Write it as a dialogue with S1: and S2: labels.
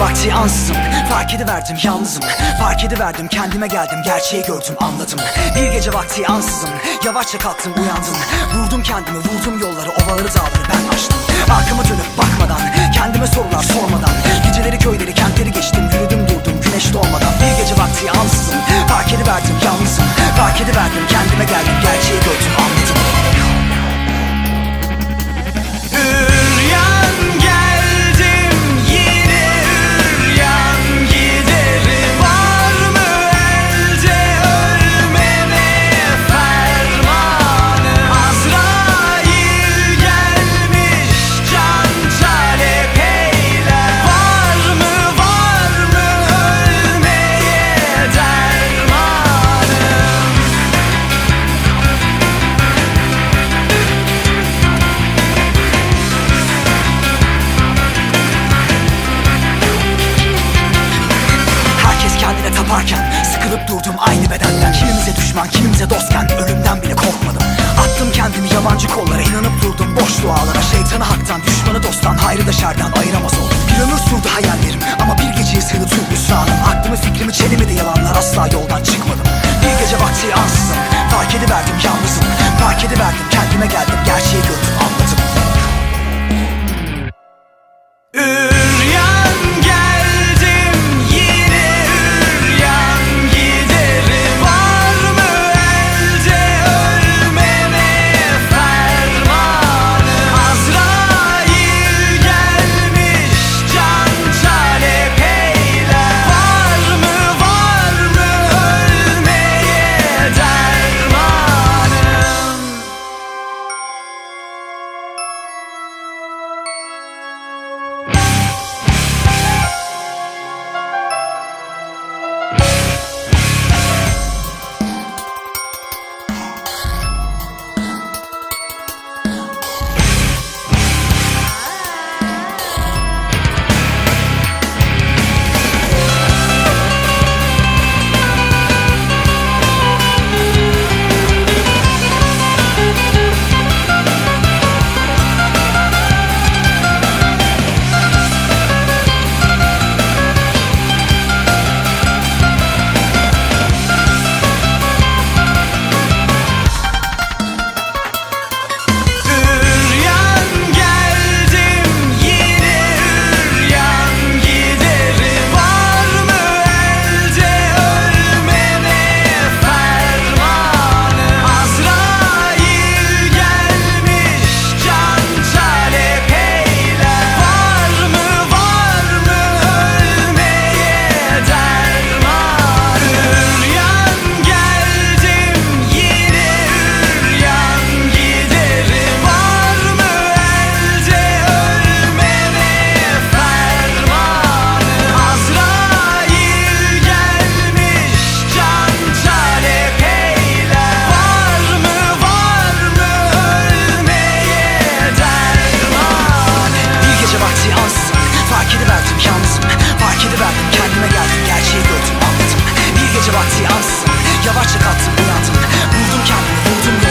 S1: vakti ansızın Fark ediverdim yalnızım. Fark ediverdim kendime geldim Gerçeği gördüm anladım. Bir gece vakti ansızın Yavaşça kalktım uyandım. Vurdum kendimi vurdum yolları Ovaları dağları ben açtım. Arkamı dönüp bakmadan Kendime sorular sormadan. Geceleri köyleri kentleri geçtim Yürüdüm durdum güneş doğmadan. Bir gece vakti ansızın Fark ediverdim yalnızım. Fark ediverdim kendime geldim Gerçeği Taparken Sıkılıp durdum aynı bedenden. Kimimize düşman kimimize dostken Ölümden bile korkmadım. Attım kendimi yabancı kollara inanıp durdum boş dualara. Şeytanı haktan düşmanı dosttan Hayrı da şerden ayıramaz oldum. Bir ömür sürdü hayallerim Ama bir geceye sığdı tüm hüsranım Aklımı fikrimi çelemedi yalanlar Asla yoldan çıkmadım. Bir gece vakti ansızın Fark ediverdim yalnızım. Fark ediverdim kendime geldim Gerçeği gördüm geldim Gerçeği gördüm anladım. Bir gece vakti ansızın Yavaşça kalktım uyandım Vurdum kendimi